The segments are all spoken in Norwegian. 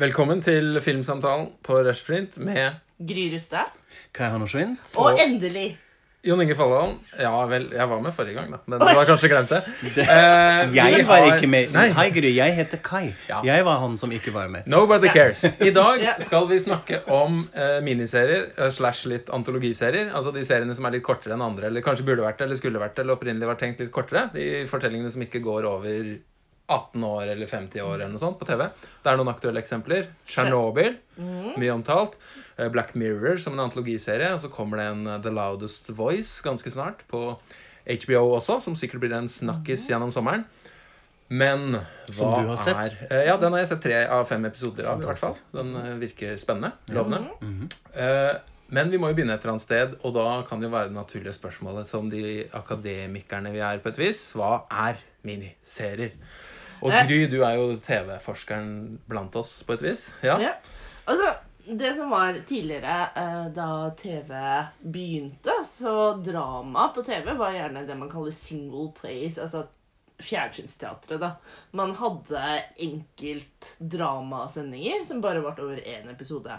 Velkommen til Filmsamtalen på Rushprint med Gry Rustad. Kai Hanosvint. Og endelig Jon Inge Falland. Ja vel, jeg var med forrige gang, da. Men du har kanskje glemt det. Eh, vi Jeg var har- ikke med. Nei. Hei, Gry. Jeg heter Kai. Ja. Jeg var han som ikke var med. Nobody cares. I dag skal vi snakke om eh, miniserier uh, slash litt antologiserier. Altså de seriene som er litt kortere enn andre, eller kanskje burde vært det, eller skulle vært det, eller opprinnelig var tenkt litt kortere. De fortellingene som ikke går over 18 år eller 50 år eller noe sånt på TV. Det er noen aktuelle eksempler. Chernobyl, mye omtalt. Eh, Black Mirror som en antologiserie. Og så kommer det en eh, The Loudest Voice ganske snart på HBO også, som sikkert blir en snakkis gjennom sommeren. Men hva Som du har sett? er eh, Ja, den har jeg sett tre av fem episoder av. i hvert fall Den virker spennende. Lovende. Eh, men vi må jo begynne et eller annet sted, og da kan det jo være det naturlige spørsmålet som de akademikerne vi er, på et vis. Hva er miniserier? Og Eh. Gry, du er jo TV-forskeren blant oss, på et vis. Ja? Ja. Altså, det som var tidligere, eh, da TV begynte, så drama på TV var gjerne det man kaller single plays. Altså fjernsynsteatret, da. Man hadde enkelt dramasendinger som bare varte over én episode.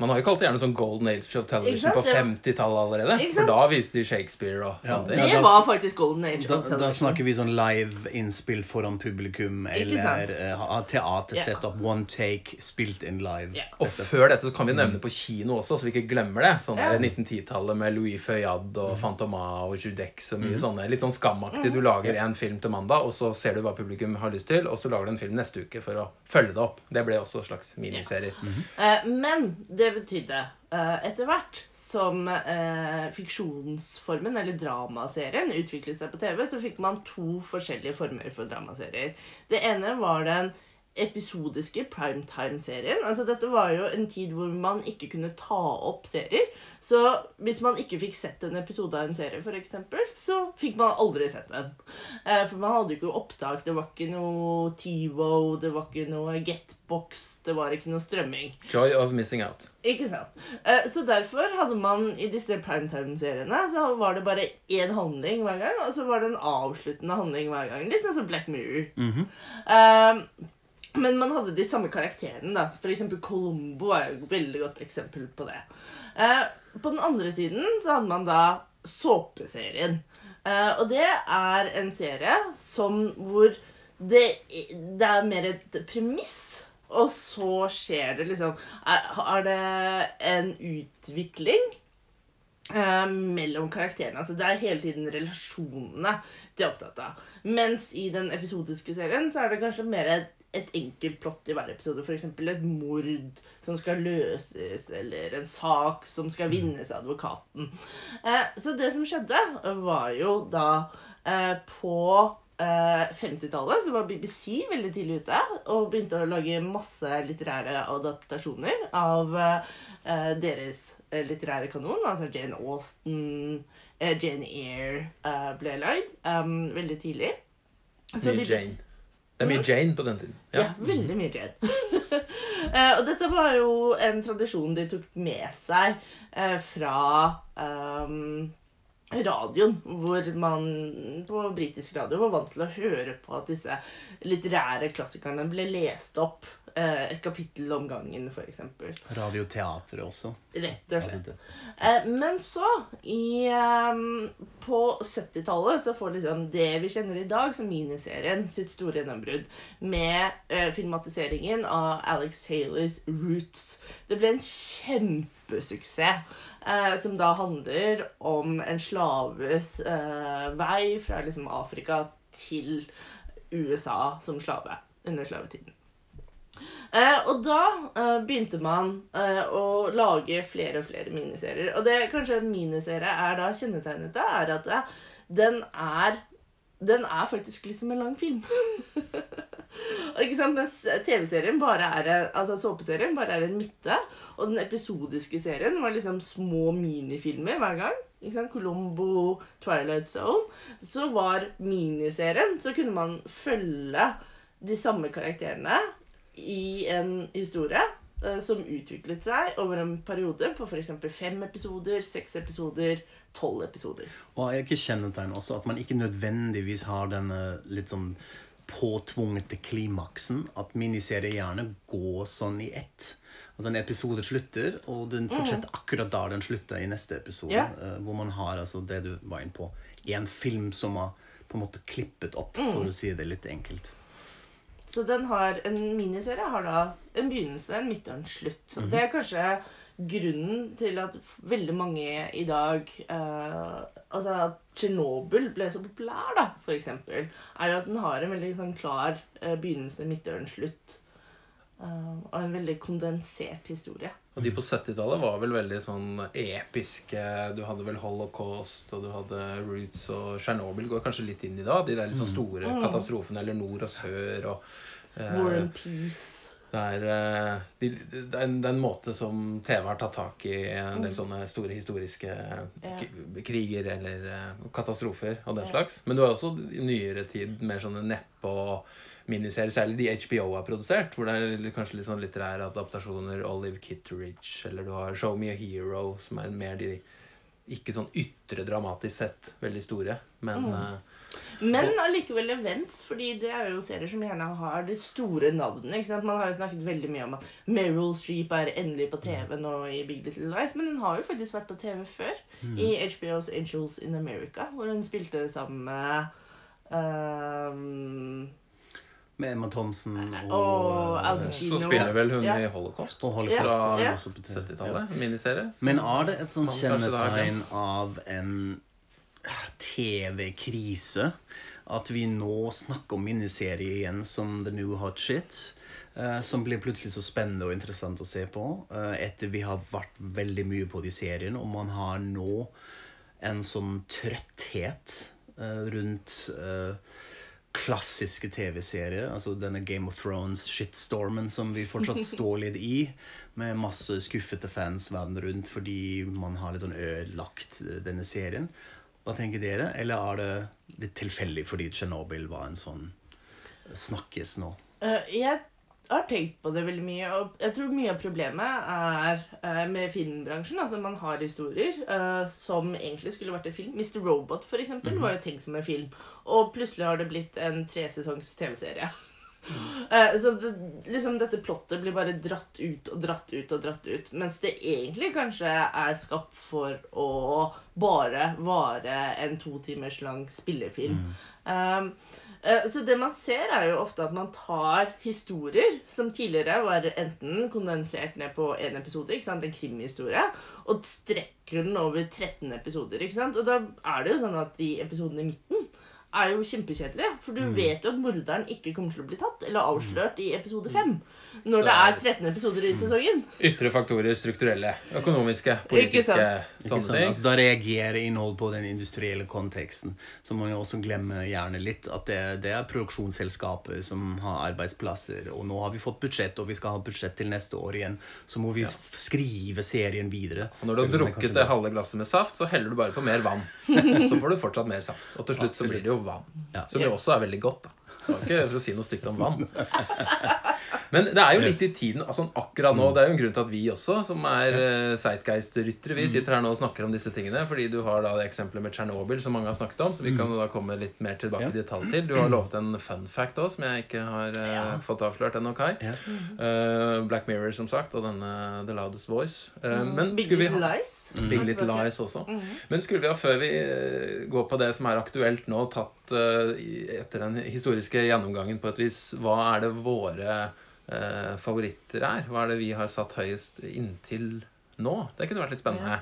Man har jo kalt det gjerne sånn Golden Age of Television sant? på 50-tallet allerede. For da viste de Shakespeare og Ja. sånne ting. Det var faktisk Golden Age Da, of da snakker vi sånn live-innspill foran publikum, eller uh, teatersetup, yeah. one take, spilt in live. Yeah. Og før dette så kan vi nevne på kino også, så vi ikke glemmer det. Sånn yeah. der 1910-tallet med Louis Feuillade og Fantomas og Judex og mye mye sånne. Litt sånn skamaktig. Du lager en film til mandag, og så ser du hva publikum har lyst til, og så lager du en film neste uke for å følge det opp. Det ble også slags miniserier. uh, men det betydde eh, etter hvert som eh, fiksjonsformen, eller dramaserien, utviklet seg på TV, så fikk man to forskjellige former for dramaserier. Det ene var den episodiske primetime-serien. Altså Dette var jo en tid hvor man ikke kunne ta opp serier. Så hvis man ikke fikk sett en episode av en serie, eksempel, så fikk man aldri sett den. Eh, for man hadde jo ikke opptak. Det var ikke noe TiVo, det var ikke noe Getbox, det var ikke noe strømming. Joy of missing out. Ikke sant? Eh, Så derfor hadde man i disse primetime-seriene så var det bare én handling hver gang, og så var det en avsluttende handling hver gang. Litt sånn som Black Mirror. Eh, men man hadde de samme karakterene. da. Eksempel Colombo er et veldig godt eksempel på det. Eh, på den andre siden så hadde man da såpeserien. Eh, og det er en serie som hvor det, det er mer et premiss, og så skjer det liksom Er, er det en utvikling eh, mellom karakterene? Altså det er hele tiden relasjonene de er opptatt av. Mens i den episodiske serien så er det kanskje mer et, et enkelt plott i hver episode. F.eks. et mord som skal løses, eller en sak som skal vinnes av advokaten. Eh, så det som skjedde, var jo da eh, på eh, 50-tallet så var BBC veldig tidlig ute og begynte å lage masse litterære adaptasjoner av eh, deres eh, litterære kanon. Altså Jane Austen, eh, Jane Eyre eh, ble lagd veldig tidlig. Så BBC Jane. Det er mye Jane på den tiden. ja, veldig mye Jane. Eh, og dette var jo en tradisjon de tok med seg eh, fra ehm, radioen, hvor man på britisk radio var vant til å høre på at disse litterære klassikerne ble lest opp. eh, et kapittel om gangen, f.eks. Radioteatret også. Rett og slett. Eh, Men så, i, eh, på 70-tallet, så får liksom det vi kjenner i dag som miniserien sitt store gjennombrudd med eh, filmatiseringen av Alex Haleys Roots. Det ble en kjempesuksess, eh, som da handler om en slaves eh, vei fra liksom Afrika til USA som slave under slavetiden. Eh, og da eh, begynte man eh, å lage flere og flere miniserier. Og det kanskje miniserie er da kjennetegnet av, er at det, den er den er faktisk liksom en lang film. Ikke sant, Mens TV-serien bare er altså såpeserien bare er en midte, og den episodiske serien var liksom små minifilmer hver gang. Ikke sant, Colombo, Twilight Zone. Så var miniserien Så kunne man følge de samme karakterene i en historie uh, som utviklet seg over en periode på f.eks. fem episoder, seks episoder, tolv episoder. Og er ikke kjennetegn også at man ikke nødvendigvis har denne litt sånn påtvungne klimaksen at miniserier gjerne går sånn i ett. Altså En episode slutter, og den fortsetter akkurat der den slutter i neste episode. Yeah. hvor man har altså det du var inne på, en film som har på en måte klippet opp, for å si det litt enkelt. Så den har, en miniserie har da en begynnelse, en midt og en slutt. Og Det er kanskje grunnen til at veldig mange i dag eh, Altså at Tsjernobyl ble så populær, da, for eksempel, er jo at den har en veldig sånn klar eh, begynnelse, midt og slutt. Uh, og en veldig kondensert historie. Og de på 70-tallet var vel veldig sånn episke. Du hadde vel Holocaust, og du hadde Roots og Tsjernobyl går kanskje litt inn i dag. De der litt sånn store katastrofene, eller nord og sør og uh, War and Peace. Det er, eh, det, er en, det er en måte som TV har tatt tak i en del sånne store historiske kriger eller eh, katastrofer og den slags. Men du har også i nyere tid mer sånne neppe- og miniserier, særlig de HBO har produsert, hvor det er kanskje litt sånn litterære adaptasjoner, Olive Kitteridge, eller du har Show Me a Hero, som er mer de ikke sånn ytre dramatisk sett veldig store, men eh, Men allikevel events, fordi det er jo serier som gjerne har de store navnene. ikke sant? Man har jo snakket veldig mye om at Meryl Streep er endelig på TV nå i Big Little Lies, men hun har jo faktisk vært på TV før. I HBO's Angels in America, hvor hun spilte sammen med um, Med Emma Thompson og, Og Al eh, Pacino. så spiller vel hun Ja. i Holocaust. og Holocaust. Ja, er ja. også på TV. 70-tallet. Miniserie. Men er det et sånn har kjennetegn av en TV-krise at vi nå snakker om miniserie igjen som the new hot shit? eh, som blir plutselig så spennende og interessant å se på. eh, etter vi har vært veldig mye på de seriene, og man har nå en sånn trøtthet eh, rundt klassiske TV-serier. Altså denne Game of Thrones-shitstormen som vi fortsatt står litt i. Med masse skuffete fans verden rundt fordi man har litt sånn ødelagt denne serien. Hva tenker dere? Eller er det litt tilfeldig fordi Tsjernobyl var en sånn snakkes nå? Eh, jeg har tenkt på det veldig mye, og jeg tror mye av problemet er eh, med filmbransjen. Altså Man har historier uh, som egentlig skulle vært en film. Mr. Robot for eksempel, var jo tenkt som en film, og plutselig har det blitt en tresesongs TV-serie. Eh, så det, liksom dette plottet blir bare dratt ut og dratt ut og dratt ut. Mens det egentlig kanskje er skapt for å bare vare en to timers lang spillefilm. Um, eh, så det man ser, er jo ofte at man tar historier som tidligere var enten kondensert ned på én episode, en krimhistorie, og strekker den over 13 episoder. Og da er det jo sånn at de episodene i midten er jo kjempekjedelig. For du vet jo at morderen ikke kommer til å bli tatt eller avslørt i episode 5. Når Så det er er- 13 episoder i sesongen. Ytre faktorer, strukturelle, økonomiske, Ikke politiske, sant? Sånne ting. Altså, da reagerer innhold på den industrielle konteksten. Så må man jo også glemme gjerne litt at det, det er produksjonsselskaper som har arbeidsplasser. Og nå har vi fått budsjett, og vi skal ha budsjett til neste år igjen. Så må vi ja. skrive serien videre. Og når du har drukket det halve glasset med saft, så heller du bare på mer vann. Så får du fortsatt mer saft. Og til slutt så blir det jo vann. Ja. Som jo også er veldig godt, da. Det ikke for å si noe stygt om vann. Men det er jo litt i tiden altså akkurat nå. Det er jo en grunn til at vi også, som er uh, Zeitgeist-ryttere, vi sitter her nå og snakker om disse tingene. Fordi du har da det eksempelet med Tsjernobyl, som mange har snakket om. Så vi kan da komme litt mer tilbake i detalj til. Du har lovet en fun fact òg, som jeg ikke har uh, fått avslørt ennå, Kai. Eh, Black Mirror, som sagt, og denne The Loudest Voice. Uh, men Big skulle vi Little ha Lies. Big Little Lies også. Men skulle vi ha, før vi eh, går på det som er aktuelt nå, tatt eh, etter den historiske gjennomgangen på et vis, hva er det våre eh, favoritter er? Hva er det vi har satt høyest inntil nå? Det kunne vært litt spennende.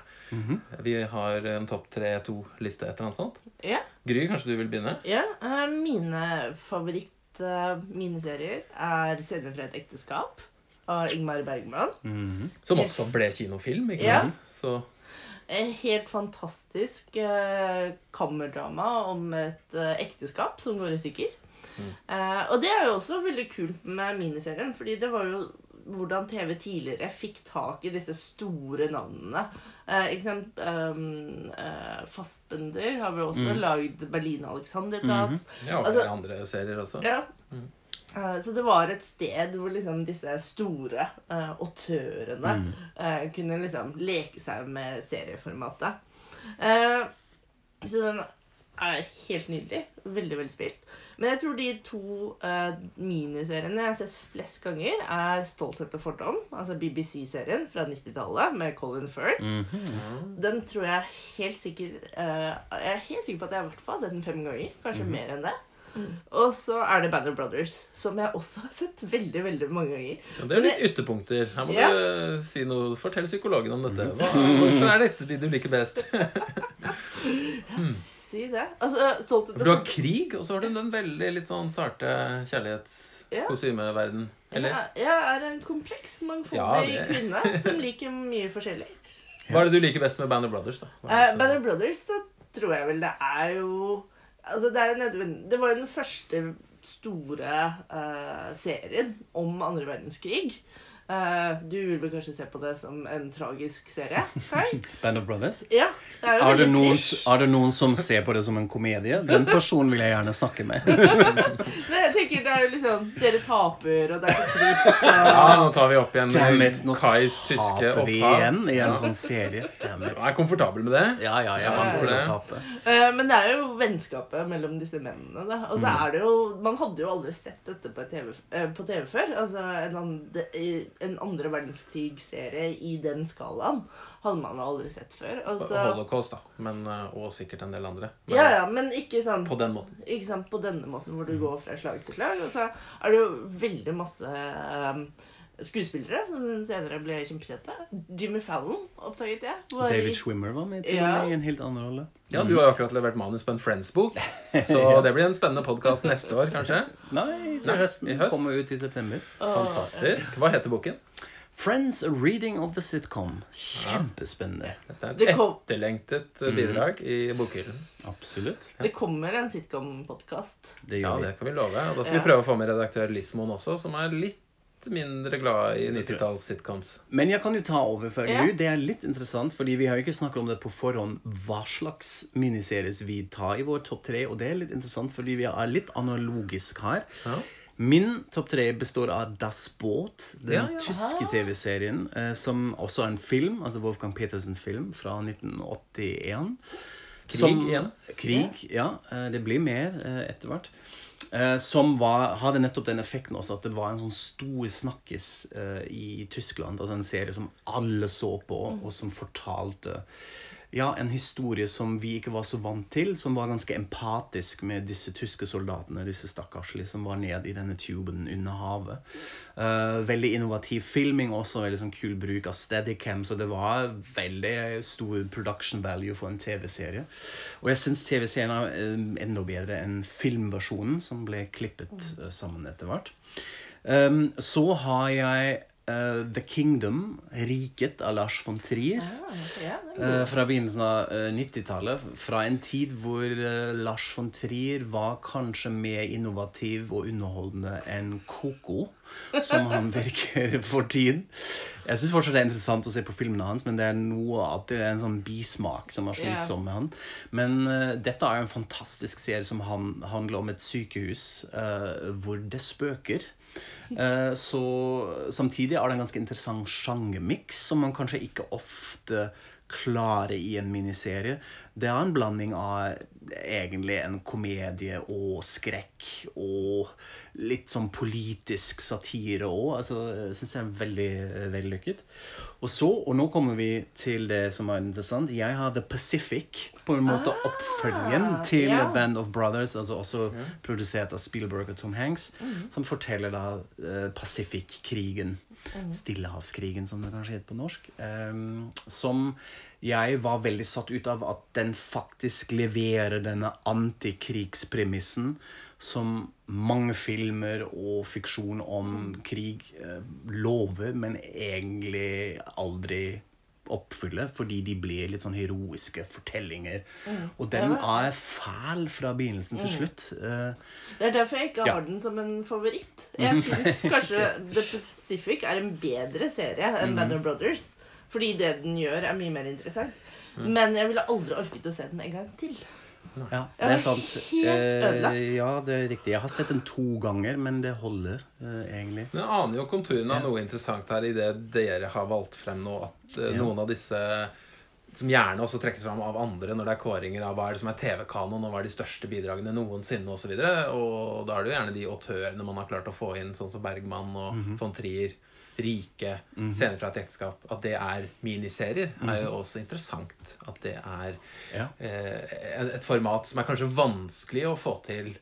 Vi har en topp tre-to-liste, et eller annet sånt. Ja. Gry, kanskje du vil begynne? Ja, eh, mine favoritt-miniserier er 'Scener fra et ekteskap' av Ingmar Bergman. Mhm. Som også ble kinofilm, ikke Ja. sant? Så Eh, Helt fantastisk eh, kammerdrama om et eh, ekteskap som går i stykker. Eh, og det er jo også veldig kult med miniserien, fordi det var jo hvordan TV tidligere fikk tak i disse store navnene. Uh, ikke sant? Um, uh, Fassbender har vi også lagd Berlin-Alexanderplatz. ja, og Altså- andre serier også. Ja. Mm. Så det var et sted hvor liksom disse store uh, autørene eh, kunne liksom leke seg med serieformatet. Uh, så den er helt nydelig. Veldig veldig spilt. Men jeg tror de to uh, miniseriene jeg har sett flest ganger, er 'Stolthet og fordom', altså BBC-serien fra 90-tallet med Colin Firth. Den tror jeg helt sikker uh, Jeg er helt sikker på at jeg i hvert fall har sett den fem ganger. Kanskje mer enn det. Og så er det Banner Brothers, som jeg også har sett veldig veldig mange ganger. Ja, det er litt ytterpunkter. Her må Ja. du eh, si noe. Fortell psykologen om dette. Hva, hvorfor er dette de du liker best? Si det. Altså, For du har krig, og så har du den veldig litt sånn sarte kjærlighetskostymeverden. Eller? Jeg, jeg er en kompleks, mangfoldig Ja, kvinne som liker mye forskjellig. Hva er det du liker best med Band of Brothers, da? Uh, Band of Brothers, da tror jeg vel det er jo Altså, det er jo nødvendig Det var jo den første store uh, serien om andre verdenskrig. Eh, du vil vel kanskje se på det som en tragisk serie? Kai? Band of Brothers? Ja. Det er jo Er det, noen, er det noen som ser på det som en komedie? Den personen vil jeg gjerne snakke med. Nei, jeg tenker det er jo liksom Dere taper, og det er så trist. Ja, nå tar vi opp igjen Damn it, nå Kais tyske taper vi igjen i en Ja. sånn serie. Damn it. Jeg er komfortabel med det. Ja, ja, jeg er vant til å tape. Uh, men det er jo vennskapet mellom disse mennene. Da. Og så Mm. er det jo Man hadde jo aldri sett dette på TV, uh, på TV før. Altså en, annen i- en andre verdenskrig-serie i den skalaen hadde man jo aldri sett før. Og Holocaust, da. Men, eh, og sikkert en del andre. Men ja, ja, men ikke sånn på den måten. ikke sant, på denne måten hvor du går fra slag til slag. Og så er det jo veldig masse eh, skuespillere som senere ble kjempekjente. Jimmy Fallon oppdaget jeg. var David Schwimmer var med til og Ja. med i en helt annen rolle. Ja, Du har jo akkurat levert manus på en Friends-bok, så det blir en spennende podkast neste år, kanskje. Nei, til Nei, høsten. i høst. Kommer ut i september. Fantastisk. Hva heter boken? Friends, a reading of the sitcom. Kjempespennende. Dette er et kom- etterlengtet bidrag bidrag i bokhyllen. Absolutt. Det kommer en sitcom-podkast. Det Ja, vi. det kan vi love. Og da skal Ja. vi prøve å få med redaktør Lismoen også, som er litt mindre glad i 90-talls-sitcoms. Men jeg kan jo ta over for Ja. nå. Det er litt interessant, fordi vi har jo ikke snakket om det på forhånd hva slags miniseries vi tar i vår topp tre. Og det er litt interessant, fordi vi er litt analogisk her. Ja. Min topp tre består av Das Boot, den Ja, ja. tyske TV-serien, eh, som også er en film, altså Wolfgang Petersen-film fra 1981. Krig igjen? Krig, ja. ja. Det blir mer eh, etter hvert. Eh, Som var, hadde nettopp den effekten også at det var en sånn stor snakkis eh, i Tyskland. Altså en serie som alle så på, og som fortalte ja, en historie som vi ikke var så vant til, som var ganske empatisk med disse tyske soldatene, disse stakkarslige som var ned i denne tuben under havet. Uh, veldig innovativ filming også, veldig sånn kul bruk av steadicam, så det var veldig stor production value for en TV-serie. Og jeg syns TV-serien er eh, enda bedre enn filmversjonen, som ble klippet eh, sammen etter hvert. Um, så har jeg eh, The Kingdom, Riket av Lars von Trier. Ah, ja, Eh, fra begynnelsen av eh, 90-tallet. Fra en tid hvor eh, Lars von Trier var kanskje mer innovativ og underholdende enn Koko, som han virker for tiden. Jeg syns fortsatt det er interessant å se på filmene hans, men det er noe at det er en sånn bismak som er slitsom med han. Men eh, dette er en fantastisk serie som han, handler om et sykehus eh, hvor det spøker. Eh, så samtidig er det en ganske interessant sjangermiks som man kanskje ikke ofte klarer i en miniserie. Det er en blanding av egentlig en komedie og skrekk og litt sånn politisk satire òg. Altså, jeg syns det er veldig vellykket. Og så, og nå kommer vi til det som er interessant. Jeg har The Pacific, på en måte Ah, oppfølgen til ja. Band of Brothers, altså også produsert av Spielberg og Tom Hanks, Mm. som forteller da uh, Pacific-krigen. Stillehavskrigen, som det kanskje heter på norsk. Um, som jeg var veldig satt ut av at den faktisk leverer denne antikrigspremissen som mange filmer og fiksjon om krig eh, lover, men egentlig aldri oppfyller, fordi de blir litt sånn heroiske fortellinger. Og den er fæl fra begynnelsen til slutt. Eh, Det er derfor jeg ikke Ja. har den som en favoritt. Jeg syns kanskje The Pacific er en bedre serie enn Band of Brothers. Fordi det den gjør, er mye mer interessant. Men jeg ville aldri orket å se den en gang til. Ja, det er sant. helt Eh, ødelagt. ja, det er riktig. Jeg har sett den to ganger, men det holder eh, egentlig. Men jeg aner jo konturene av noe interessant her i det dere har valgt frem nå, at eh, Ja. noen av disse som gjerne også trekkes fram av andre når det er kåringer av hva er det som er TV-kanon, og hva er de største bidragene noensinne, osv. Og, så videre. og da er det jo gjerne de autørene man har klart å få inn, sånn som Bergman og von Trier. Rike scener fra et ekteskap. At det er miniserier, er jo også interessant. At det er Ja. eh, et format som er kanskje vanskelig å få til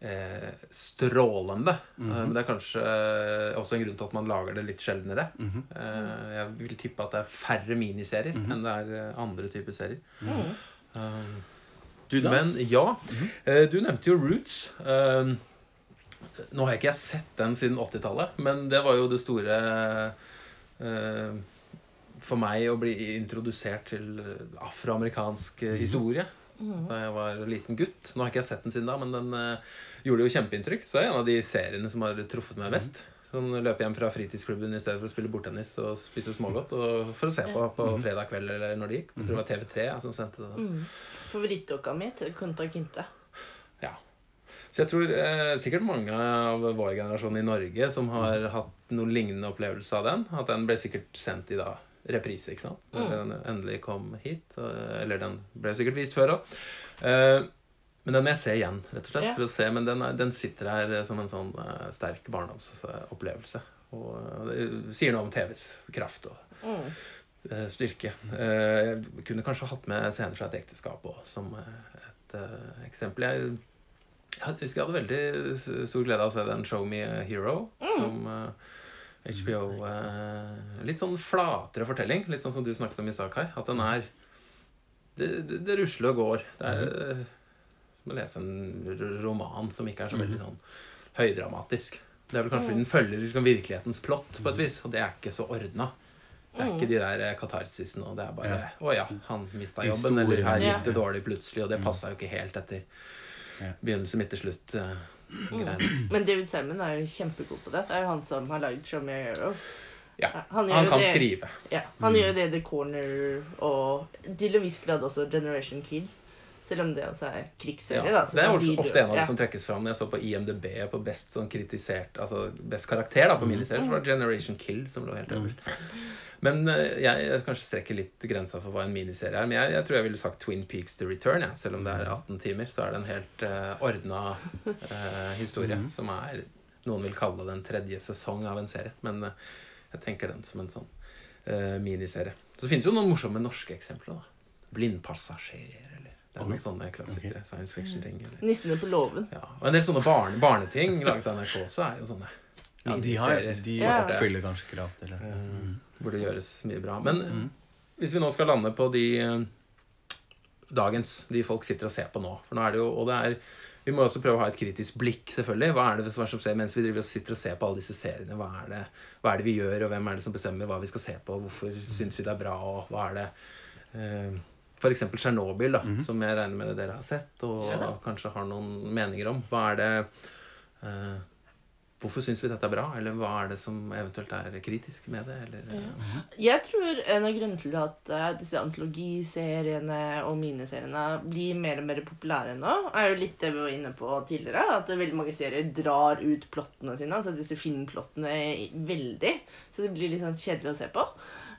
eh, strålende. Eh, Men det er kanskje eh, også en grunn til at man lager det litt sjeldnere. eh, jeg vil tippe at det er færre miniserier enn det er eh, andre typer serier. Um, Du, da? men ja, eh, du nevnte jo Roots. Eh, Nå har jeg ikke sett den siden 80-tallet, men det var jo det store eh, For meg å bli introdusert til afroamerikansk eh, historie da jeg var liten gutt. Nå har ikke jeg sett den siden da, men den eh, gjorde jo kjempeinntrykk. Så det er en av de seriene som har truffet meg mest. Sånn Løpe hjem fra fritidsklubben i stedet for å spille bordtennis og spise smågodt. Og for å se på på fredag kveld eller når det gikk. Jeg tror det var TV3 som sendte det. Mm. Favorittdokka mi til Kunta Kinte. Så jeg tror eh, sikkert mange av vår generasjon i Norge som har hatt noen lignende opplevelse av den. At den ble sikkert sendt i da reprise, ikke sant? Når den endelig kom hit. Eller den ble sikkert vist før òg. Eh, men den må jeg se igjen, rett og slett. Ja. for å se, Men den, den sitter her eh, som en sånn uh, sterk barndomsopplevelse. Og uh, det sier noe om TVs kraft og Mm. eh, styrke. Eh, Jeg kunne kanskje hatt med scener fra et ekteskap òg, som eh, et eh, eksempel. Jeg, jeg husker jeg hadde veldig stor glede av å se den Show Me a Hero, som uh, HBO uh, Litt sånn flatere fortelling, litt sånn som du snakket om i stad, Kai. At den er Det, det, det rusler og går. Det er eh, som å lese en roman som ikke er så veldig sånn høydramatisk. Det er vel kanskje fordi den følger liksom virkelighetens plott på et vis, og det er ikke så ordna. Det er ikke de der eh, katarsisene, og det er bare Ja. 'Å ja, han mista jobben', eller 'her gikk det dårlig plutselig', og det passa jo ikke helt etter. Begynnelse, midt til slutt. greiene. Men David Simon er jo kjempegod på det. Det er jo han som har lagd Show Me a Hero. Ja. Han Han kan det. skrive. Ja, han gjør det i The Corner og til en viss grad også Generation Kill. Selv om det også er krigsserie. Ja. Det er ofte, ofte en av de ja. som trekkes fram. Når jeg så på IMDb på best sånn kritisert Altså best karakter da på miniserier, så var det Generation Kill som lå helt øverst. Men eh, jeg, jeg kanskje strekker litt grensa for hva en miniserie er. Men jeg, jeg tror jeg ville sagt Twin Peaks The Return. Ja. Selv om det er 18 timer, så er det en helt uh, ordna uh, historie som er Noen vil kalle det en tredje sesong av en serie. Men uh, jeg tenker den som en sånn uh, miniserie. Så det finnes jo noen morsomme norske eksempler. da Blindpassasjer eller Det er noen sånne klassikere science fiction-ting. eller Nissene på låven. ja, og en del sånne barne, barneting laget av NRK også er jo sånne Ja, de, har, miniserier de Ja. oppfyller kanskje krav til det. Mm. hvor det gjøres mye bra. Men hvis vi nå skal lande på de eh, dagens, de folk sitter og ser på nå For nå er det jo, og det er vi må også prøve å ha et kritisk blikk, selvfølgelig. Hva er det som er som skjer mens vi driver og sitter og ser på alle disse seriene? Hva er, det, hva er det vi gjør, og hvem er det som bestemmer hva vi skal se på? Hvorfor syns vi det er bra, og hva er det eh, eksempel Tsjernobyl, da, som jeg regner med dere har sett, og Ja. kanskje har noen meninger om. Hva er det eh, Hvorfor syns vi dette er bra, eller hva er det som eventuelt er kritisk med det? Eller, ja. Jeg tror en av grunnene til at eh, disse antologiseriene og miniseriene blir mer og mer populære nå, er jo litt det vi var inne på tidligere. At veldig mange serier drar ut plottene sine, altså disse filmplottene, veldig. Så det blir litt sånn kjedelig å se på.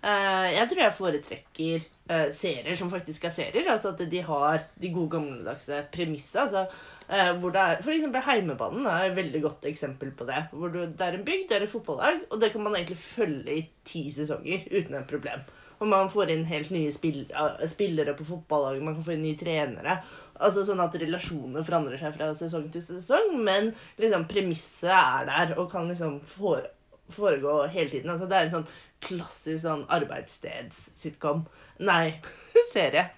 Eh, jeg tror jeg foretrekker eh, serier som faktisk er serier. Altså at de har de gode gammeldagse premissene. Altså, eh, hvor det for eksempel Heimebanen er et veldig godt eksempel på det. Hvor du, det er en bygd, det er et fotballag, og det kan man egentlig følge i ti sesonger uten et problem. Og man får inn helt nye spillere på fotballaget, man kan få inn nye trenere. Altså Sånn at relasjonene forandrer seg fra sesong til sesong, men liksom premisset er der og kan liksom fore, foregå hele tiden. Altså Det er en sånn klassisk sånn arbeidssteds-sitcom. Nei, serie.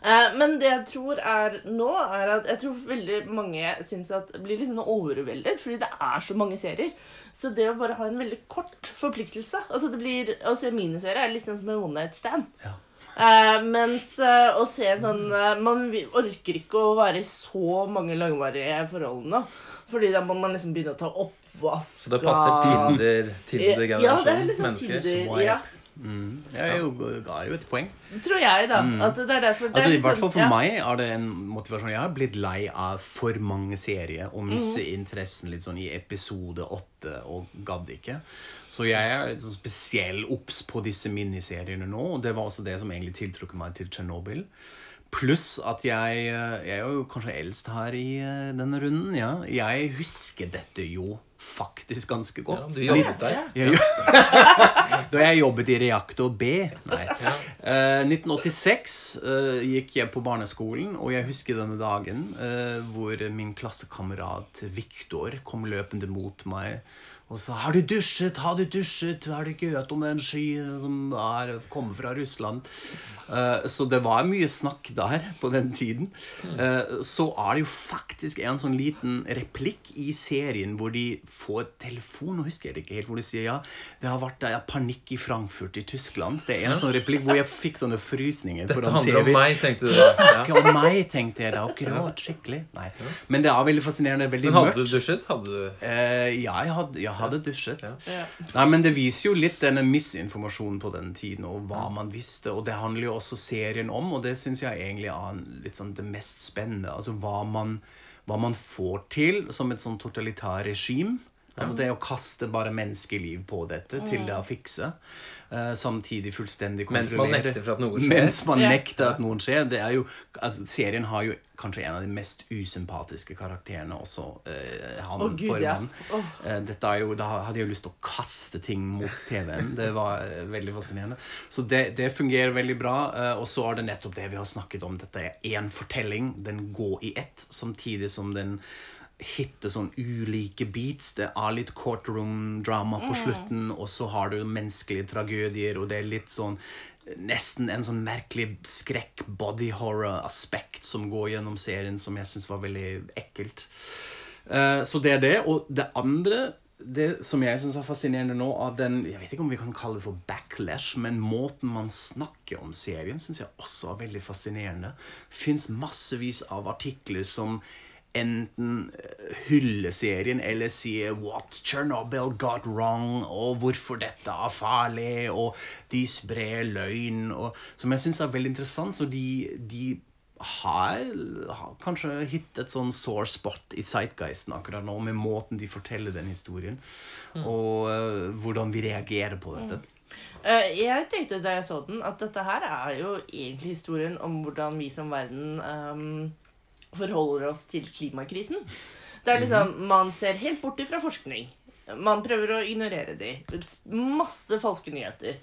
Eh, men det jeg tror er nå, er at jeg tror veldig mange syns at blir sånn overveldet, fordi det er så mange serier. Så det å bare ha en veldig kort forpliktelse altså det blir, Å se miniserie er litt sånn som en one night stand. Ja. Eh, mens eh, å se en sånn eh, Man orker ikke å være i så mange langvarige forhold nå. Fordi da må man liksom begynne å ta oppvask så det passer Tinder- Ja, det er liksom mennesker. Tinder. Swipe. Ja. Mm. Jeg jo, ga jo et poeng. Tror jeg, da. At det er derfor det er Altså, I hvert fall sånn- for ja. meg er det en motivasjon. Jeg har blitt lei av for mange serier og misse mm. interessen litt sånn i episode åtte og gadd ikke. Så jeg er litt sånn spesiell obs på disse miniseriene nå, og det var også det som egentlig tiltrukket meg til Tsjernobyl. Pluss at jeg, eh, jeg er jo kanskje eldst her i eh, denne runden. ja. Jeg husker dette jo faktisk ganske Ja, godt. du jobbet der. Ja. Da jeg jobbet i Reaktor B Nei. Uh, 1986 uh, gikk jeg på barneskolen, og jeg husker denne dagen uh, hvor min klassekamerat Viktor kom løpende mot meg og så 'Har du dusjet? Har du dusjet? Har du ikke hørt om den skyen som er, kommer fra Russland?' Uh, så det var mye snakk der på den tiden. Uh, så er det jo faktisk en sånn liten replikk i serien hvor de får telefon, nå husker jeg det ikke helt, hvor de sier ja, det har vært ja, panikk i Frankfurt i Tyskland. Det er en sånn replikk hvor jeg fikk sånne frysninger Dette foran handler om meg, tenkte du da. snakker om meg, tenkte jeg da. Akkurat, skikkelig. Nei. Men det er veldig fascinerende. Veldig mørkt. Men hadde du dusjet? Hadde du uh, ja, jeg hadde, jeg hadde dusjet. Ja. Ja. Nei, men det viser jo litt denne misinformasjonen på den tiden, og hva man visste. Og det handler jo også serien om, og det syns jeg egentlig er litt sånn det mest spennende. Altså hva man, hva man får til som et sånn totalitært regime. Altså det å kaste bare menneskeliv på dette til det å fikse. Uh, samtidig fullstendig Mens man nekter for at noe skjer. Mens man yeah. nekter at noen skjer. Det er jo, altså, serien har jo kanskje en av de mest usympatiske karakterene også. Uh, han oh, Gud, ja. oh. Eh, Dette er jo, Da hadde jeg jo lyst til å kaste ting mot TV-en. Det var uh, veldig fascinerende. Så det, det fungerer veldig bra. eh, Og så er det nettopp det vi har snakket om. Dette er én fortelling. Den går i ett, samtidig som den hitter sånn ulike beats. Det er litt courtroom-drama på slutten, og så har du menneskelige tragedier, og det er litt sånn Nesten en sånn merkelig skrekk, body horror-aspekt som går gjennom serien, som jeg syns var veldig ekkelt. Eh, Så det er det. Og det andre det som jeg syns er fascinerende nå, av den Jeg vet ikke om vi kan kalle det for backlash, men måten man snakker om serien, syns jeg også er veldig fascinerende. Fins massevis av artikler som enten hylle hyller serien eller sier 'What Chernobyl got wrong', og 'hvorfor dette er farlig', og de sprer løgn, og, som jeg syns er veldig interessant. Så de, de har, har kanskje hittet et sånn sore spot i Zeitgeisten akkurat nå, med måten de forteller den historien, og uh, hvordan vi reagerer på dette. Eh, Jeg tenkte da jeg så den, at dette her er jo egentlig historien om hvordan vi som verden ehm, forholder oss til klimakrisen. Det er liksom, Man ser helt bort fra forskning. Man prøver å ignorere de. Masse falske nyheter.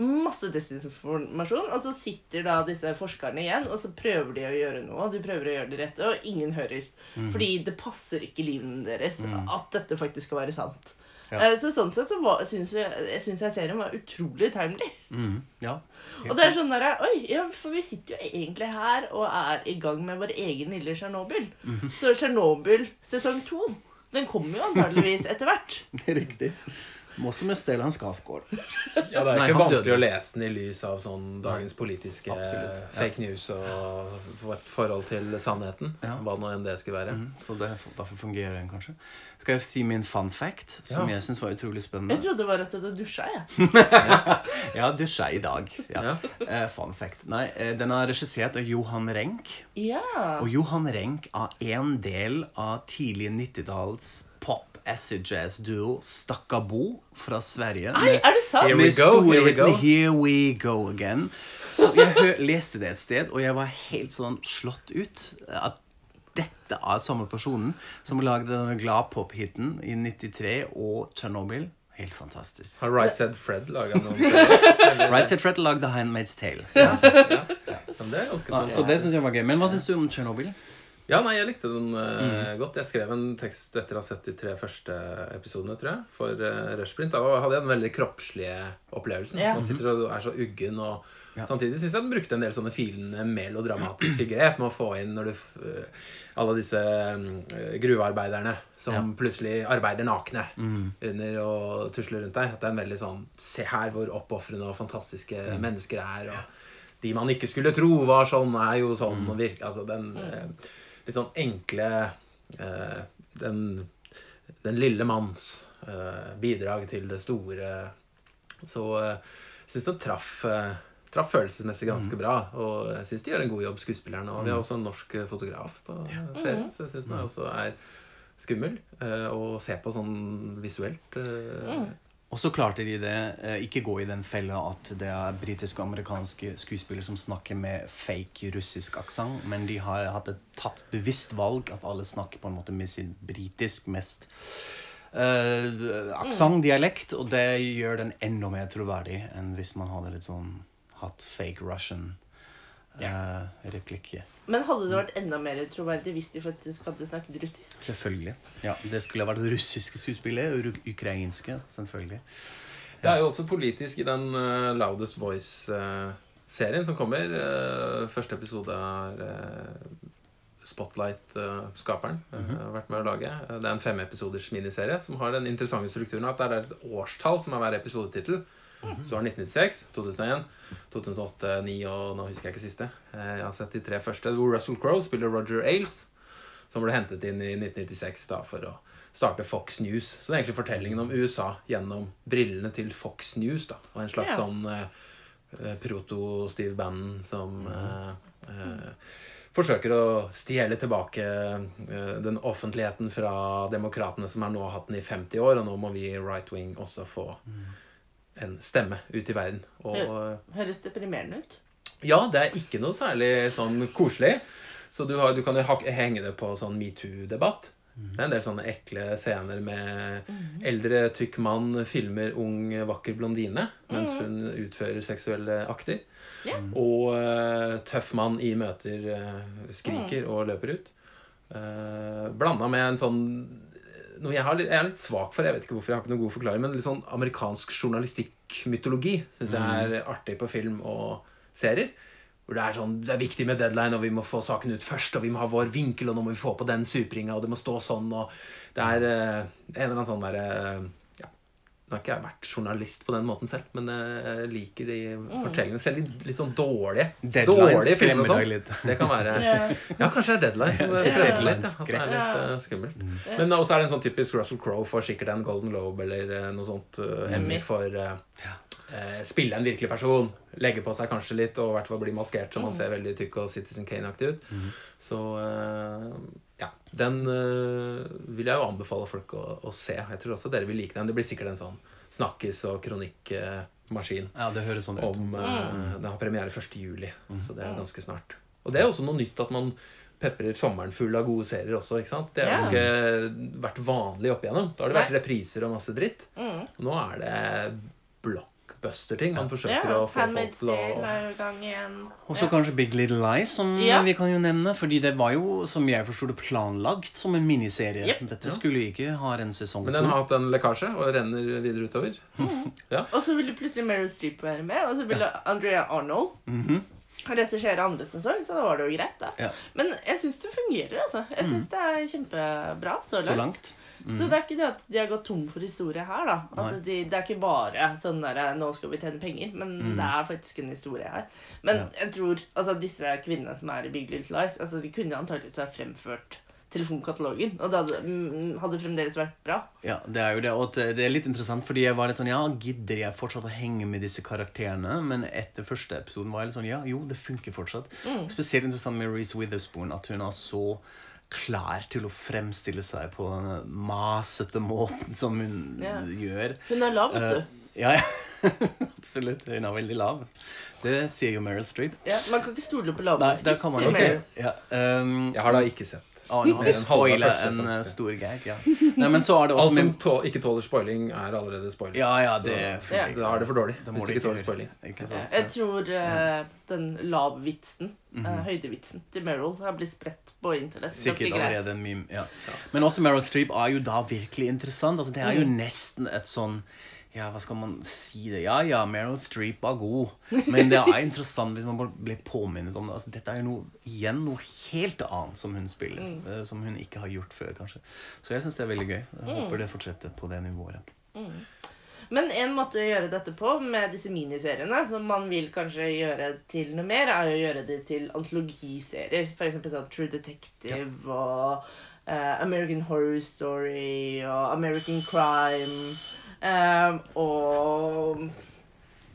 Masse desinformasjon. Og så sitter da disse forskerne igjen, og så prøver de å gjøre noe. og De prøver å gjøre det rette, og ingen hører. Fordi det passer ikke livene deres at dette faktisk skal være sant. Ja. Eh, Så sånn sett så syns jeg, jeg, serien var utrolig timely. Mm, ja. Og det er sånn der, Oi, ja, for vi sitter jo egentlig her og er i gang med vår egen lille Tsjernobyl. Mhm. Så Tsjernobyl sesong to, den kommer jo antageligvis etter hvert. Riktig. Må også med Stellan Skarsgård. Ja, det er Nei, ikke vanskelig døde. å lese den i lys av sånn dagens politiske Absolutt, ja. fake news og vårt forhold til sannheten. Ja. Hva nå enn det skulle være. Mm, så det, derfor fungerer den kanskje. Skal jeg si min fun fact, som Ja. jeg syns var utrolig spennende? Jeg trodde det var at du hadde dusja, jeg. ja, dusja i dag. Ja. Ja. Eh, fun fact. Nei, uh, den er regissert av Johan Renck. Ja. Og Johan Renck er en del av tidlig 90-talls pop acid jazz duo Stakkabo fra Sverige. Nei, er det sant? Here we med go, here we storheten go. Here We Go Again. Så jeg hø leste det et sted, og jeg var helt sånn slått ut. At dette er samme personen som lagde denne gladpop-hiten i 93 og Tsjernobyl. Helt fantastisk. Har Right Said Fred laga noen? Right Said Fred lagde Handmaid's Tale. Ja. Ja. Ja, så det syns jeg var gøy. Men hva syns du om Tsjernobyl? Ja, nei, jeg likte den uh, Mm. godt. Jeg skrev en tekst etter å ha sett de tre første episodene, tror jeg, for uh, Rushprint. Da hadde jeg den veldig kroppslige opplevelsen. Ja. Man sitter og er så uggen, og Ja. samtidig syns jeg den brukte en del sånne filende melodramatiske grep med å få inn når du eh, alle disse eh, gruvearbeiderne som Ja. Mm. plutselig arbeider nakne under og tusler rundt deg. At det er en veldig sånn Se her hvor oppofrende og fantastiske Mm. mennesker er. og de man ikke skulle tro var sånn, er jo Mm. sånn. og virke, altså den eh, litt sånn enkle eh, den, den lille manns eh, bidrag til det store Så eh, jeg syns den traff, eh, traff følelsesmessig ganske bra. Og jeg syns de gjør en god jobb, skuespillerne. Og vi har også en norsk eh, fotograf på serien, så jeg syns den også er skummel eh, å se på sånn visuelt. eh. Og så klarte de det. eh, Ikke gå i den fella at det er britiske og amerikanske skuespillere som snakker med fake russisk aksent, men de har hatt et tatt bevisst valg at alle snakker på en måte med sin britisk mest uh, aksent, dialekt, og det gjør den enda mer troverdig enn hvis man hadde litt sånn hatt fake Russian uh, replikker. Men hadde det vært enda mer troverdig hvis de faktisk hadde snakket russisk? Selvfølgelig. Ja, Det skulle ha vært russiske skuespillere og ukrainske. Selvfølgelig. Det er jo også politisk i den uh, Loudest Voice-serien som kommer. Uh, første episode er uh, Spotlight-skaperen har vært med å lage. Uh, Det er en femepisoders miniserie som har den interessante strukturen at det er et årstall som er hver episodetittel. Så har 1996, 2001, 2008, 2009 og nå husker jeg ikke siste. Uh, Jeg har sett de tre første, hvor Russell Crowe spiller Roger Ailes som ble hentet inn i 1996 da, for å starte Fox News. Så det er egentlig fortellingen om USA gjennom brillene til Fox News. da, Og en slags Ja. sånn eh, eh, proto-Steve Bannon som eh, eh, forsøker å stjele tilbake eh, den offentligheten fra demokratene som har nå hatt den i 50 år, og nå må vi right wing også få en stemme ut i verden. Og Høres deprimerende ut. ja, det er ikke noe særlig sånn koselig. Så du, har, du kan jo henge det på sånn metoo-debatt. Det er en del sånne ekle scener med eldre, tykk mann filmer ung, vakker blondine mens hun utfører seksuelle akter. Ja. Og eh, tøff mann i møter eh, skriker og løper ut. Uh, Blanda med en sånn noe jeg, har, litt- jeg er litt svak for, jeg vet ikke hvorfor, jeg har ikke noen god forklaring, men litt sånn amerikansk journalistikk-mytologi syns jeg er artig på film og serier. Hvor det er sånn, det er viktig med deadline, og vi må få saken ut først, og vi må ha vår vinkel, og nå må vi få på den supringa, og det må stå sånn, og det er eh, en eller annen sånn derre ja, Nå har ikke jeg vært journalist på den måten selv, men jeg liker de fortellingene. Selv litt, litt sånn dårlige. Deadlines dårlige filmer skremmer og sånn. deg litt. Det kan være Ja. Ja, kanskje det er Deadline som skremmer litt. Ja, det er litt eh, skummelt. Men også er det en sånn typisk Russell Crowe får sikkert en Golden Globe eller eh, noe sånt uh, Emmy for eh, eh, spille en virkelig person. Legge på seg kanskje litt og i hvert fall bli maskert så man ser veldig tykk og Citizen Kane-aktig ut. Så eh, ja. Den eh, vil jeg jo anbefale folk å, å se. Jeg tror også dere vil like den. Det blir sikkert en sånn snakkis- og kronikkmaskin Ja, det høres sånn ut. om eh, Den har premiere 1. juli, så det er ganske snart. Og det er også noe nytt at man peprer sommeren full av gode serier også. ikke sant? Det har jo ikke vært vanlig opp igjennom. Da har det vært repriser og masse dritt. Mm. Nå er det blockbuster-ting Han forsøker Ja, å få folk til å. Og så Ja. kanskje Big Little Lies, som Ja. vi kan jo nevne. Fordi det var jo, som jeg forsto det, planlagt som en miniserie. Yep. Dette skulle ikke ha en sesong Men den har hatt en lekkasje og renner videre utover. Og så ville plutselig Meryl Streep være med, og så ville Andrea Arnold regissere andre sesong, så da var det jo greit, da. Ja. Men jeg syns det fungerer, altså. Jeg syns det er kjempebra så langt. Så langt. Så det er ikke det at de har gått tom for historie her, da. At de, det er ikke bare sånn der 'nå skal vi tjene penger', men det er faktisk en historie her. Men Ja. jeg tror altså disse kvinnene som er i Big Little Lies, altså de kunne antakeligvis ha fremført telefonkatalogen, og det hadde, mm, hadde fremdeles vært bra. Ja, det er jo det. Og det det er litt interessant, fordi jeg var litt sånn Ja, gidder jeg fortsatt å henge med disse karakterene? Men etter første episoden var jeg litt sånn Ja, jo, det funker fortsatt. Spesielt interessant med Reece Witherspoon, at hun er så klar til å fremstille seg på den masete måten som hun yeah. gjør. Hun er lav, vet du. Uh, ja, ja. absolutt. Hun er veldig lav. Det sier jo Meryl Streep. Ja, man kan ikke stole på lave Nei, mennesker. der kan man ikke. Ja, um, Jeg har da ikke sett. Å, nå har vi En spoila en eh, stor gag, ja. Nei, men så er det også Alt som med tå ikke tåler spoiling, er allerede spoiling. Ja, ja, Så det Ja. Da er det for dårlig. Da Hvis du ikke tåler spoiling. Ikke sant? Jeg tror uh, den lavvitsen, Mhm. eh, høydevitsen til Meryl har blitt spredt på internett. Sikkert allerede en meme. Ja. Men også Meryl Streep er jo da virkelig interessant. Altså, det er jo nesten et sånn Ja, hva skal man si det? Ja, ja, Meryl Streep er god. Men det er interessant hvis man blir påminnet om det. Altså, dette er jo noe, igjen noe helt annet som hun spiller. Mm. Som hun ikke har gjort før, kanskje. Så jeg syns det er veldig gøy. Jeg håper det fortsetter på det nivået. Men en måte å gjøre dette på med disse miniseriene, som man vil kanskje gjøre til noe mer, er å gjøre det til antologiserier. Eksempel sånn True Detective og uh, American Horror Story og American Crime. Eh, og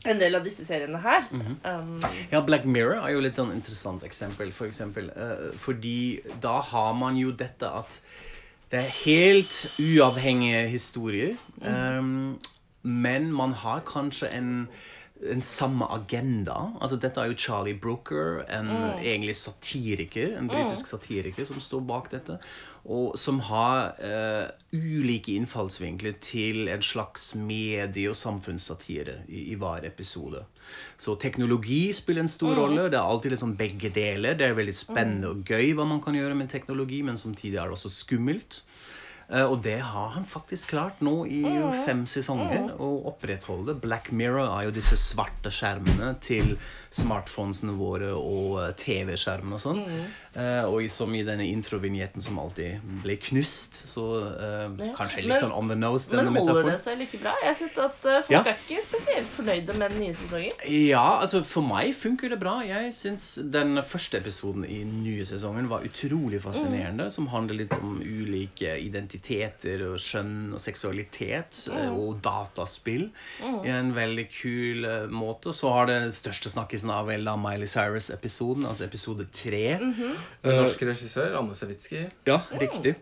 en del av disse seriene her. Mhm. um, Ja, Black Mirror er jo litt sånn interessant eksempel, for eksempel. Uh, fordi da har man jo dette at det er helt uavhengige historier. um, men man har kanskje en, en samme agenda. Altså Dette er jo Charlie Brooker, en egentlig satiriker, en britisk satiriker som står bak dette. Og som har uh, ulike innfallsvinkler til en slags medie- og samfunnssatire i, i hver episode. Så teknologi spiller en stor rolle. Det er alltid liksom begge deler. Det er veldig spennende og gøy hva man kan gjøre med teknologi, men samtidig er det også skummelt. Uh, og det har han faktisk klart nå i fem sesonger å opprettholde. Black Mirror er jo disse svarte skjermene til smartphonesene våre og eh, TV-skjermene og sånn. Eh, og som i denne introvignetten som alltid ble knust. Så eh, kanskje litt Men- sånn on the nose, men holder holder det seg like bra? Jeg har sett at uh, folk Ja. er ikke spesielt fornøyde med den nye sesongen. Ja, altså for meg funker det bra. Jeg syns den første episoden i den nye sesongen var utrolig fascinerende. Som handler litt om ulike identiteter og skjønn og seksualitet mm. og dataspill. I en veldig kul eh, måte. Så har det største snakkisen av vel da Miley Cyrus-episoden, altså episode tre. Norsk regissør Anne Sewitsky. Ja, riktig.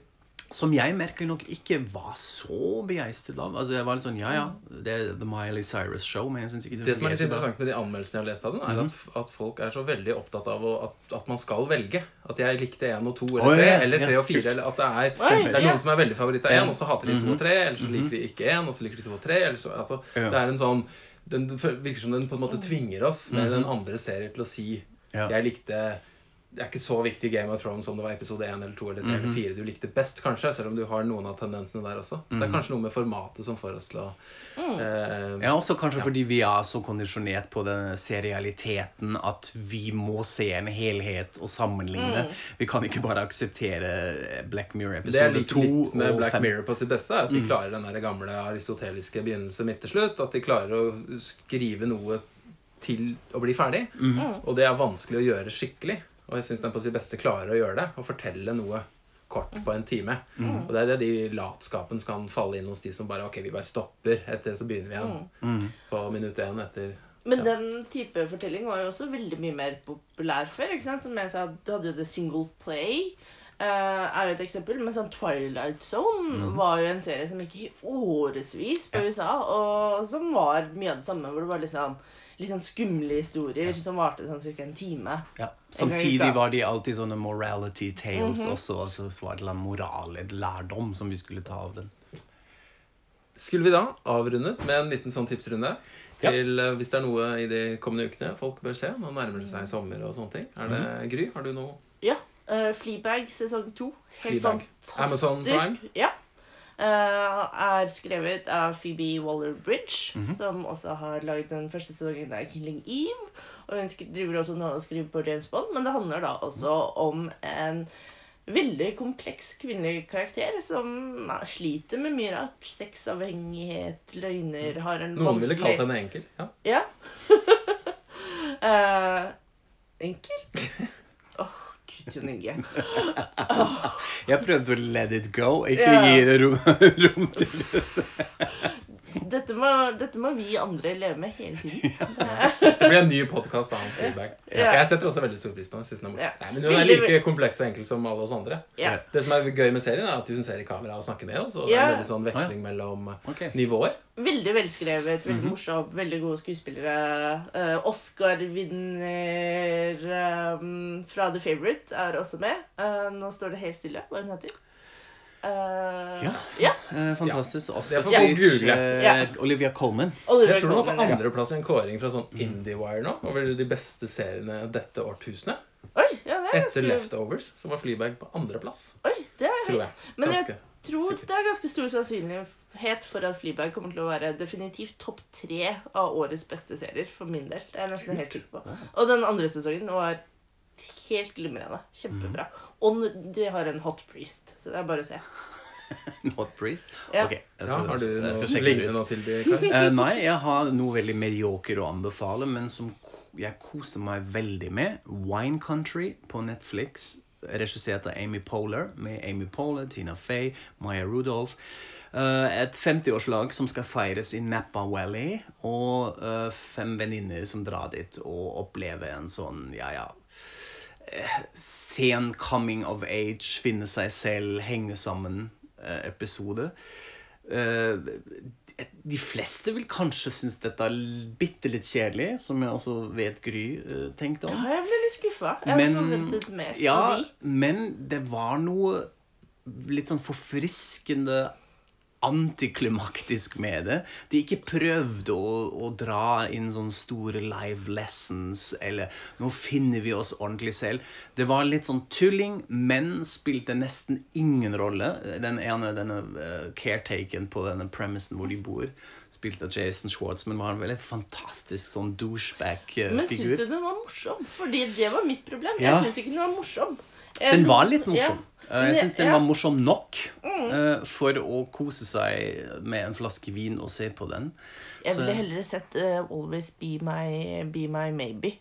Som jeg merker nok ikke var så begeistret av. Altså jeg var litt sånn, ja, ja, det er The Miley Cyrus Show, men jeg synes ikke det, Det som er litt interessant med de anmeldelsene jeg har lest av den, er Mhm. at, at folk er så veldig opptatt av å, at, at man skal velge. At jeg likte én og to eller tre, oh, ja, eller tre ja, og fire. Eller at det er, Stemmer. det er noen som er veldig favoritt av én, og så hater de to og tre. Eller så liker de ikke én, og så liker de to og tre. Eller så, altså, Ja. Det er en sånn den, Det virker som den på en måte tvinger oss med den andre serien til å si Ja. Jeg likte det er ikke så viktig i Game of Thrones om det var episode 1 eller 2 eller 3 eller 4 du likte best, kanskje, selv om du har noen av tendensene der også. Så det er kanskje noe med formatet som får oss til å eh, Ja, også kanskje fordi vi er så kondisjonert på den serialiteten at vi må se en helhet og sammenligne. Vi kan ikke bare akseptere Black Mirror Det jeg episode liker to litt med Black 5. Mirror på sitt beste, er at de klarer den der gamle aristoteliske begynnelse midt til slutt. At de klarer å skrive noe til å bli ferdig. Og det er vanskelig å gjøre skikkelig. Og jeg syns den på sitt beste klarer å gjøre det. Å fortelle noe kort på en time. Og det er det de latskapen kan falle inn hos de som bare Ok, vi bare stopper. Etter så begynner vi igjen på minutt én etter Men Ja. den type fortelling var jo også veldig mye mer populær før. ikke sant? Som jeg sa, Du hadde jo The Single Play. Uh, er jo et eksempel, Men sånn Twilight Zone var jo en serie som gikk i årevis på USA, og som var mye av det samme, hvor det var liksom litt sånn skumle historier som varte sånn ca. en time. Ja. En Samtidig var de alltid sånne morality tales også. Altså, så var det en moral, et lærdom, som vi skulle ta av den. Skulle vi da avrundet med en liten sånn tipsrunde? Til ja. Hvis det er noe i de kommende ukene folk bør se. Nå nærmer det seg sommer og sånne ting. Er det Gry? Har du noe? Ja. Uh, Fleabag sesong to. Helt Fleabag. fantastisk. Amazon Prime? Ja. Eh, er skrevet av Phoebe Waller-Bridge, som også har laget den første sesongen av Killing Eve. Og hun driver også nå og skriver på James Bond, men det handler da også om en veldig kompleks kvinnelig karakter som sliter med mye rart. Sexavhengighet, løgner, har en Noen ville kalt henne enkel. Ja. Ja. uh, enkel? Åh, Norge. Jeg prøvde å let it go, ikke Ja. gi det rom, rom til det. Dette må, dette må vi andre leve med hele tiden. Det blir en ny podkast av Fleabag. Ja. Jeg setter også veldig stor pris på er. Ja. Nei, men hun er like kompleks og enkel som alle oss andre. Ja. Det som er gøy med serien, er at hun ser i kamera og snakker med oss. Og det er en veldig sånn veksling mellom okay. nivåer. Veldig velskrevet, veldig morsom, veldig gode skuespillere. Uh, Oscar-vinner um, fra The Favourite er også med. Uh, nå står det helt stille hva hun heter. Eh, Ja. ja. Eh, fantastisk. Oscar ja. speech. eh, Ja. Olivia Colman. Olivia Jeg tror hun var på andreplass i en kåring fra sånn IndieWire nå over de beste seriene dette årtusenet. Oi, ja, det er Etter ganske, Leftovers som var Fleabag på andreplass. oi, det er Tror jeg. Men jeg Ganske. tror sikkert. det er ganske stor sannsynlighet for at Fleabag kommer til å være definitivt topp tre av årets beste serier. For min del. Det er jeg nesten helt sikker på. Og den andre sesongen var helt glimrende. Kjempebra. Og de har en hot priest, så det er bare å se. Hot priest. Ja. Ok, jeg Ja, skal- har du noe lignende å tilby? Eh, nei, jeg har noe veldig medioker å anbefale, men som jeg koste meg veldig med. Wine Country på Netflix, regissert av Amy Poehler, med Amy Poehler, Tina Fey, Maya Rudolph. Eh, et 50-årslag som skal feires i Napa Valley, og eh, fem venninner som drar dit og opplever en sånn, ja, ja Sen coming of age, finne seg selv, henge sammen-episode. de fleste vil kanskje synes dette er bitte litt kjedelig, som jeg også vet Gry eh, tenkte om. Ja, jeg ble litt skuffa. Mer ja, men det var noe litt sånn forfriskende antiklimaktisk med det. De ikke prøvde å, å dra inn sånne store live lessons eller 'nå finner vi oss ordentlig selv'. Det var litt sånn tulling, men spilte nesten ingen rolle. Den ene, denne uh, caretaken på denne premisen hvor de bor, spilte Jason Schwartzman, var en veldig fantastisk sånn douchebag Men syns du den var morsom? Fordi det var mitt problem. Ja. Jeg syns ikke den var morsom. Den var litt morsom. Ja. Eh, Jeg syns den Mm. var morsom nok eh, for å kose seg med en flaske vin og se på den. Jeg ville heller sett uh, Always Be My, Be My Maybe.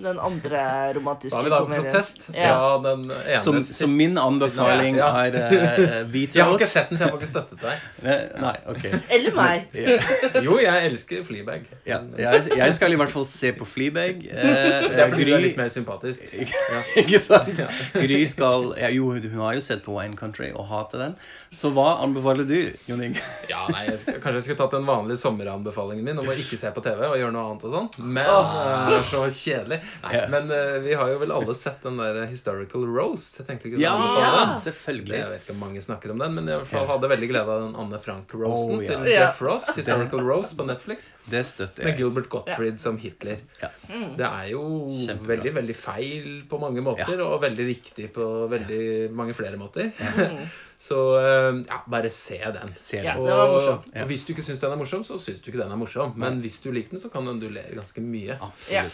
Den andre romantiske Da har vi da en komedien. protest fra Ja. den ene Som, som min anbefaling Ja. er uh, Jeg har ikke sett den, så jeg får ikke støttet deg. Eh, Nei, ok. Eller meg. Ja, Jo, jeg elsker Fleabag. ja. Jeg, jeg skal i hvert fall se på Fleabag. Uh, Det er fordi du er litt mer sympatisk. Ikke sant? Gry skal ja, Jo, hun har jo sett på Wine Country og hater den. Så hva anbefaler du, Jon Inge? Ja, nei, jeg skal, Kanskje jeg skulle tatt den vanlige sommeranbefalingen min om å ikke se på TV og gjøre noe annet og sånn. Men eh, så kjedelig. Nei, yeah. Men uh, vi har jo vel alle sett den der Historical Roast. Jeg tenkte ikke Ja, ja, selvfølgelig Jeg vet ikke om mange snakker om den, men jeg i fall hadde veldig glede av den Anne Frank-roasten Oh, ja. til Ja. Jeff Ross. Historical Roast på Netflix. Det støtter Med. Gilbert Gottfried som Hitler. Ja. Det er jo Kjempebra. veldig veldig feil på mange måter, og veldig riktig på veldig mange flere måter. så eh, ja, bare se den. Ser Ja. den Og, Den morsom. og hvis du ikke syns den er morsom, så syns du ikke den er morsom. Men hvis du liker den, så kan den du ler ganske mye. Ja.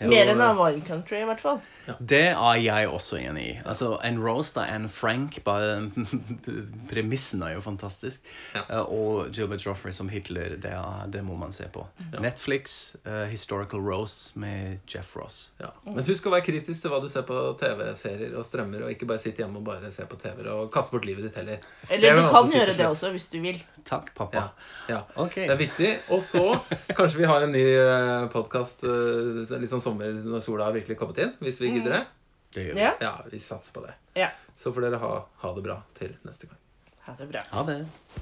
Mer enn av Wine Country, i hvert fall. Det er jeg også enig i. Altså, En roast av Anne Frank, bare premissen er jo fantastisk. Ja. Uh, og Gilbert Joffrey som Hitler, det, er, det må man se på. Netflix, uh, Historical Roasts med Jeff Ross. Ja. Men husk å være kritisk til hva du ser på TV-serier og strømmer, og ikke bare sitte hjemme og bare se på TV og kaste bort livet ditt heller. Er Eller du kan gjøre det også, hvis du vil. Takk, pappa. ja. Ok. Det er viktig. Og så kanskje vi har en ny podkast litt sånn sommer når sola har virkelig kommet inn. Hvis vi gidder det. Det gjør vi. Ja. Ja, vi satser på det. ja. Så får dere ha, ha det bra til neste gang. Ha det bra. Ha det.